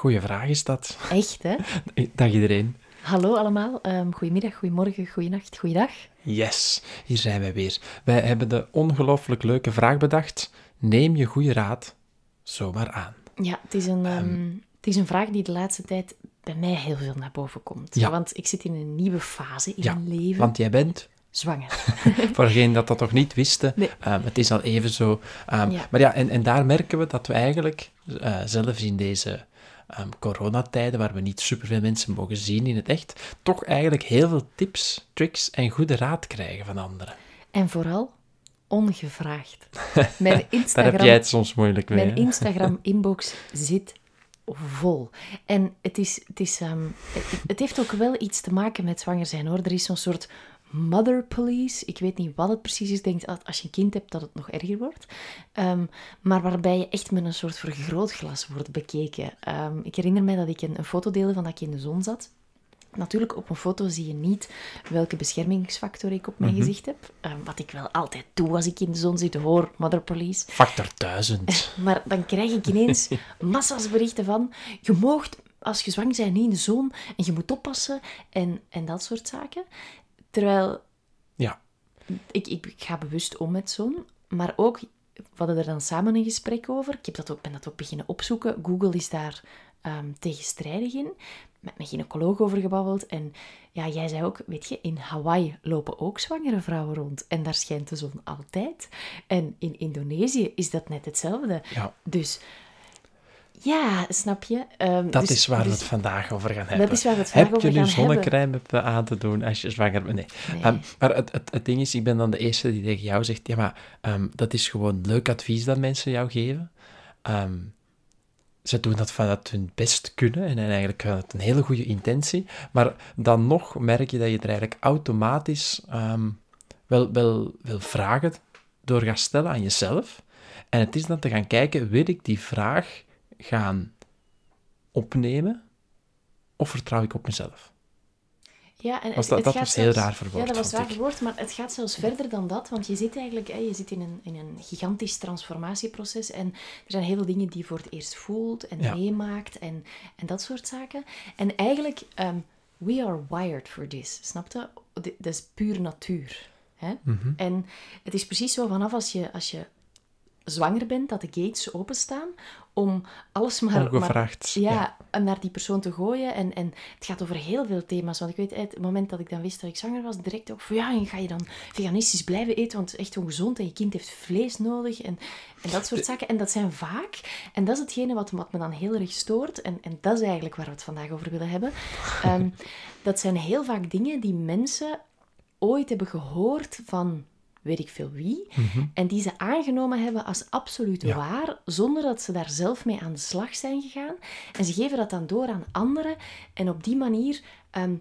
Goeie vraag is dat. Echt, hè? Dag iedereen. Hallo allemaal, um, goedemiddag, goedemorgen, goedenacht, goeiedag. Yes, hier zijn wij weer. Wij hebben de ongelooflijk leuke vraag bedacht. Neem je goede raad zomaar aan. Ja, het is, een, um, het is een vraag die de laatste tijd bij mij heel veel naar boven komt. Ja. Want ik zit in een nieuwe fase in Ja, mijn leven. Want jij bent, Zwanger. voor degenen dat dat nog niet wisten, Nee. ehm, het is al even zo. ehm, Ja. Maar ja, en, en daar merken we dat we eigenlijk eh, zelfs in deze ehm, coronatijden, waar we niet superveel mensen mogen zien in het echt, toch eigenlijk heel veel tips, tricks en goede raad krijgen van anderen. En vooral ongevraagd. Mijn Daar heb Instagram, jij het soms moeilijk mee. mijn? Instagram-inbox zit vol. En het, is, het, is, ehm, het heeft ook wel iets te maken met zwanger zijn, hoor. Er is zo'n soort mother police. Ik weet niet wat het precies is. Ik denk dat als je een kind hebt, dat het nog erger wordt. Ehm, maar waarbij je echt met een soort vergrootglas wordt bekeken. Ehm, ik herinner mij dat ik een, een foto deelde van dat ik in de zon zat. Natuurlijk, op een foto zie je niet welke beschermingsfactor ik op mijn gezicht heb. Ehm, wat ik wel altijd doe als ik in de zon zit, hoor, mother police. Factor 1000. Maar dan krijg ik ineens massa's berichten van... Je moogt, als je zwanger bent, niet in de zon en je moet oppassen en, en dat soort zaken. Terwijl Ja, ik, ik, ik ga bewust om met zon, maar ook... We hadden er dan samen een gesprek over. Ik heb dat ook, ben dat ook beginnen opzoeken. Google is daar ehm, tegenstrijdig in. Met mijn gynaecoloog over gebabbeld. En ja, jij zei ook, weet je, in Hawaii lopen ook zwangere vrouwen rond. En daar schijnt de zon altijd. En in Indonesië is dat net hetzelfde. ja, Dus ja, snap je? Dat dus- is waar we het vandaag over gaan hebben. is waar we het vandaag Heb over je nu gaan zonnecrème aan te doen als je zwanger bent? Nee. Nee. Ehm, maar het, het, het ding is, ik ben dan de eerste die tegen jou zegt, ja, maar ehm, dat is gewoon leuk advies dat mensen jou geven. Ehm, ze doen dat vanuit hun best kunnen en eigenlijk vanuit een hele goede intentie. Maar dan nog merk je dat je er eigenlijk automatisch wel, wel, wel vragen door gaat stellen aan jezelf. En het is dan te gaan kijken, wil ik die vraag gaan opnemen of vertrouw ik op mezelf? Ja, en Was het, dat- het dat gaat was heel raar verwoord, Ja, dat was raar verwoord, maar het gaat zelfs verder dan dat. Want je zit eigenlijk hè, je zit in, een, in een gigantisch transformatieproces. En er zijn heel veel dingen die je voor het eerst voelt en Ja. meemaakt en, en dat soort zaken. En eigenlijk, ehm, we are wired for this. Snap je? Dat is puur natuur. Hè? Mhm. En het is precies zo vanaf als je, als je zwanger bent, dat de gates openstaan om alles maar... maar- ja, naar die persoon te gooien. En, en het gaat over heel veel thema's. Want ik weet, eh, het moment dat ik dan wist dat ik zwanger was, direct ook van ja, en ga je dan veganistisch blijven eten, want het is echt ongezond en je kind heeft vlees nodig en, en dat soort zaken. En dat zijn vaak, en dat is hetgene wat, wat me dan heel erg stoort, en, en dat is eigenlijk waar we het vandaag over willen hebben. Ehm, dat zijn heel vaak dingen die mensen ooit hebben gehoord van weet ik veel wie, en die ze aangenomen hebben als absoluut Ja. waar, zonder dat ze daar zelf mee aan de slag zijn gegaan. En ze geven dat dan door aan anderen, en op die manier ehm,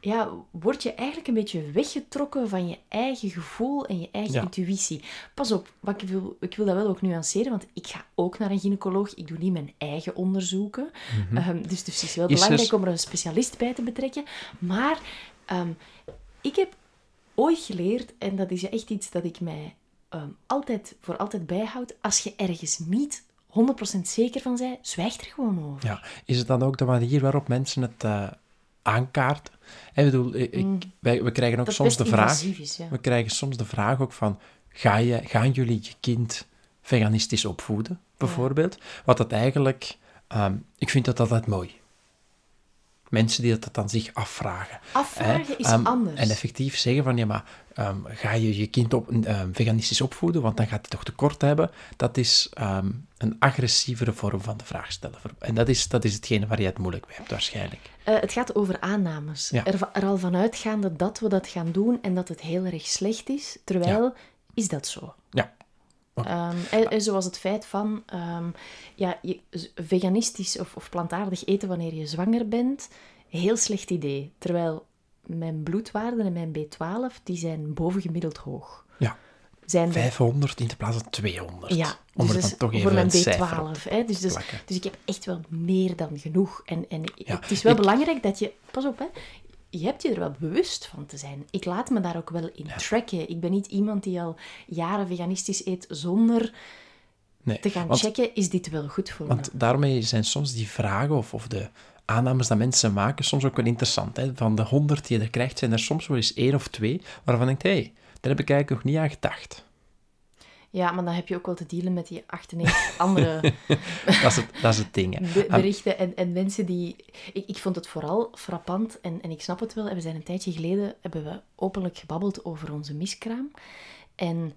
ja, word je eigenlijk een beetje weggetrokken van je eigen gevoel en je eigen Ja. intuïtie. Pas op, wat ik, wil, ik wil dat wel ook nuanceren, want ik ga ook naar een gynaecoloog. Ik doe niet mijn eigen onderzoeken. Ehm, dus, dus het is wel Mhm. Er- belangrijk om er een specialist bij te betrekken. Maar ehm, ik heb ooit geleerd, en dat is echt iets dat ik mij ehm, altijd, voor altijd bijhoud, als je ergens niet 100% zeker van bent, zwijg er gewoon over. Ja. Is het dan ook de manier waarop mensen het eh, aankaarten? Ik bedoel, ik, ik- wij, we krijgen ook dat soms de vraag... is, ja. We krijgen soms de vraag ook van, ga je, gaan jullie je kind veganistisch opvoeden, bijvoorbeeld? Wat dat eigenlijk, ehm, ik vind dat altijd mooi. Mensen die dat dan zich afvragen. Afvragen is Ehm, anders. En effectief zeggen van, ja, maar ehm, ga je je kind op, ehm, veganistisch opvoeden, want dan gaat hij toch tekort hebben. Dat is een agressievere vorm van de vraag stellen. En dat is, dat is hetgene waar je het moeilijk mee hebt, waarschijnlijk. Eh, het gaat over aannames. Ja. Er, er al van uitgaande dat we dat gaan doen en dat het heel erg slecht is, terwijl is dat zo. Ehm, en, en zoals het feit van ehm, ja, je, veganistisch of, of plantaardig eten wanneer je zwanger bent, heel slecht idee. Terwijl mijn bloedwaarden en mijn B12 die zijn bovengemiddeld hoog. Ja. Zijn er- 500 in de plaats van 200. ja, Om dus er dan toch even voor mijn een cijfer op B12. Hè? Dus, dus, dus ik heb echt wel meer dan genoeg. En, en Ja, het is wel ik- belangrijk dat je... Pas op, hè. Je hebt je er wel bewust van te zijn. Ik laat me daar ook wel in tracken. Ik ben niet iemand die al jaren veganistisch eet zonder Nee, te gaan want- checken, is dit wel goed voor me? Want daarmee zijn soms die vragen of, of de aannames dat mensen maken soms ook wel interessant. Hè? Van de honderd die je er krijgt, zijn er soms wel eens één of twee waarvan je denkt, hé, hey, daar heb ik eigenlijk nog niet aan gedacht. Ja, maar dan heb je ook wel te dealen met die 98 andere Dat is het, dat is het ding. hè. be- berichten en, en mensen die... Ik, ik vond het vooral frappant, en, en ik snap het wel, en we zijn een tijdje geleden, hebben we openlijk gebabbeld over onze miskraam. En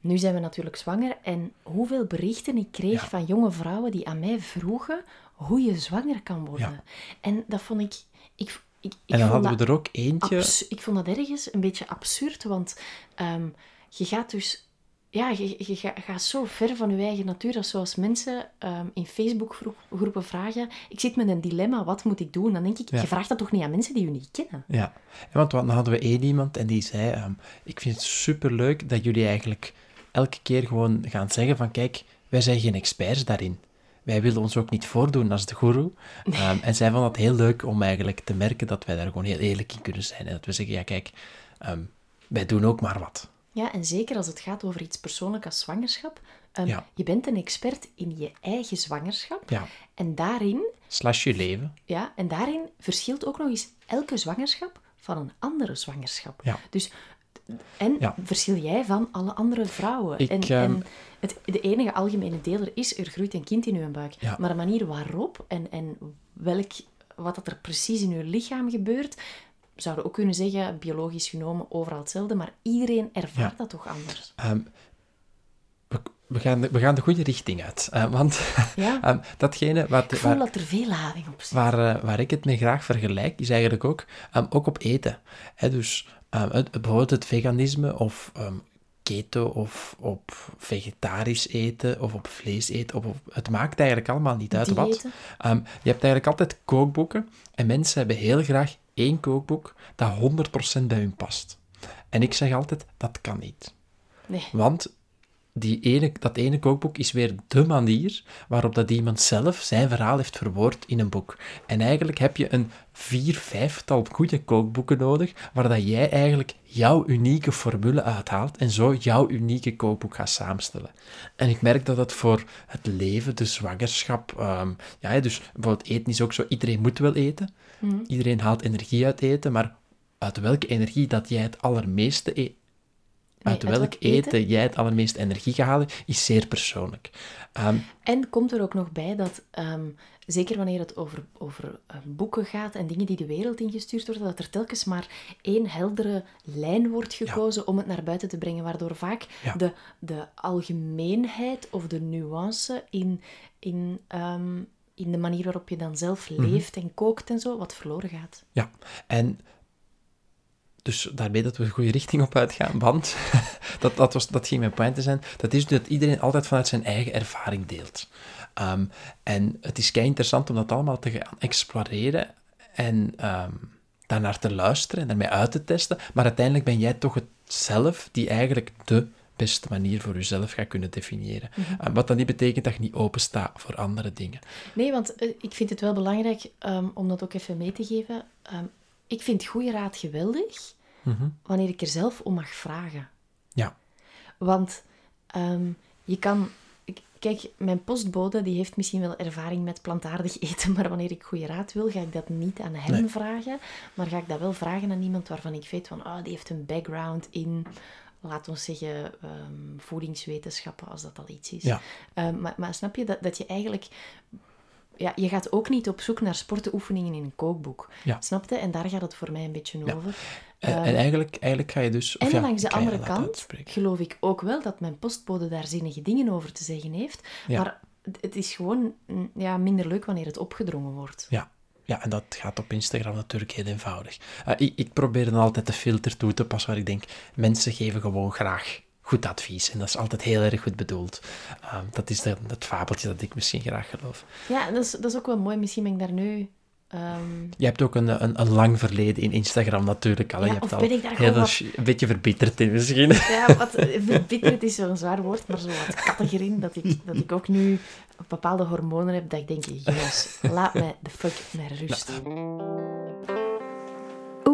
nu zijn we natuurlijk zwanger, en hoeveel berichten ik kreeg Ja. van jonge vrouwen die aan mij vroegen hoe je zwanger kan worden. Ja. En dat vond ik... ik, ik, ik en dan vond hadden dat we er ook eentje... ik vond dat ergens een beetje absurd, want ehm, je gaat dus... Ja, je, je ga- gaat zo ver van je eigen natuur, dat zoals mensen ehm, in Facebook-groepen vragen, ik zit met een dilemma, wat moet ik doen? Dan denk ik, Ja. je vraagt dat toch niet aan mensen die je niet kennen? Ja, want dan hadden we één iemand en die zei, ehm, ik vind het superleuk dat jullie eigenlijk elke keer gewoon gaan zeggen van, kijk, wij zijn geen experts daarin. Wij willen ons ook niet voordoen als de goeroe. Ehm, en zij vond het heel leuk om eigenlijk te merken dat wij daar gewoon heel eerlijk in kunnen zijn. En dat we zeggen, ja kijk, wij doen ook maar wat. Ja, en zeker als het gaat over iets persoonlijk als zwangerschap. ehm, Ja. Je bent een expert in je eigen zwangerschap. Ja, En daarin, slash je leven. ja, en daarin verschilt ook nog eens elke zwangerschap van een andere zwangerschap. Ja. Dus, en Ja. verschil jij van alle andere vrouwen. Ik, en ehm, en het, de enige algemene deler is, er groeit een kind in uw buik. Ja. Maar de manier waarop en, en welk, wat dat er precies in uw lichaam gebeurt, zouden ook kunnen zeggen, biologisch genomen, overal hetzelfde, maar iedereen ervaart Ja. dat toch anders. Ehm, we, we, gaan de, we gaan de goede richting uit. Eh, want Ja. ehm, datgene wat, Ik voel waar, dat er veel lading op zit. Waar, eh, waar ik het mee graag vergelijk, is eigenlijk ook, ehm, ook op eten. Dus het, bijvoorbeeld het veganisme of keto of op vegetarisch eten of op vlees eten. Of op, het maakt eigenlijk allemaal niet uit wat. Je hebt eigenlijk altijd kookboeken en mensen hebben heel graag één kookboek dat 100% bij hun past. En ik zeg altijd, dat kan niet. Nee. Want die ene, dat ene kookboek is weer de manier waarop dat iemand zelf zijn verhaal heeft verwoord in een boek. En eigenlijk heb je een vier, vijftal goede kookboeken nodig, waar dat jij eigenlijk jouw unieke formule uithaalt en zo jouw unieke kookboek gaat samenstellen. En ik merk dat dat voor het leven, de zwangerschap, ehm, ja, dus bijvoorbeeld eten is ook zo, iedereen moet wel eten. Iedereen haalt energie uit eten, maar uit welke energie dat jij het allermeeste eet, uit uit welk eten? eten jij het allermeest energie halen, is zeer persoonlijk. Ehm, En komt er ook nog bij dat, ehm, zeker wanneer het over, over eh, boeken gaat en dingen die de wereld ingestuurd worden, dat er telkens maar één heldere lijn wordt gekozen om het naar buiten te brengen, waardoor vaak Ja. de, de algemeenheid of de nuance in, in, ehm, in de manier waarop je dan zelf Mhm. leeft en kookt en zo, wat verloren gaat. ja, en dus daarmee dat we de goede richting op uitgaan, want dat, dat, was, dat ging mijn point te zijn, dat is dat iedereen altijd vanuit zijn eigen ervaring deelt. Ehm, en het is kei interessant om dat allemaal te gaan exploreren en ehm, daarnaar te luisteren en daarmee uit te testen. Maar uiteindelijk ben jij toch het zelf die eigenlijk de beste manier voor jezelf gaat kunnen definiëren. Uh, wat dan niet betekent dat je niet open staat voor andere dingen. Nee, want eh, ik vind het wel belangrijk ehm, om dat ook even mee te geven. Ehm, ik vind goede raad geweldig wanneer ik er zelf om mag vragen. Ja. Want ehm, je kan... Kijk, mijn postbode die heeft misschien wel ervaring met plantaardig eten, maar wanneer ik goede raad wil, ga ik dat niet aan hem Nee. vragen. Maar ga ik dat wel vragen aan iemand waarvan ik weet van, ah, die heeft een background in, laten we zeggen, ehm, voedingswetenschappen, als dat al iets is. Ja. Ehm, maar, maar snap je dat, dat je eigenlijk... Ja, je gaat ook niet op zoek naar sportenoefeningen in een kookboek. Ja. Snap je? En daar gaat het voor mij een beetje over. En, en eigenlijk, eigenlijk ga je dus... of En ja, langs de andere kant geloof ik ook wel dat mijn postbode daar zinnige dingen over te zeggen heeft. Maar het- het is gewoon mm, ja, minder leuk wanneer het opgedrongen wordt. Ja. Ja, en dat gaat op Instagram natuurlijk heel eenvoudig. Eh, ik, ik probeer dan altijd de filter toe te passen waar ik denk, mensen geven gewoon graag goed advies. En dat is altijd heel erg goed bedoeld. Ehm, dat is de, het fabeltje dat ik misschien graag geloof. Ja, dat is, dat is ook wel mooi. Misschien ben ik daar nu... ehm, Je hebt ook een, een, een lang verleden in Instagram natuurlijk al. Ja, je hebt of al ben ik daar heel gewoon een beetje verbitterd in misschien. ja, wat eh, verbitterd is zo'n zwaar woord, maar zo wat kattiger in. Dat ik, dat ik ook nu bepaalde hormonen heb dat ik denk, jongens, laat mij de fuck met rust.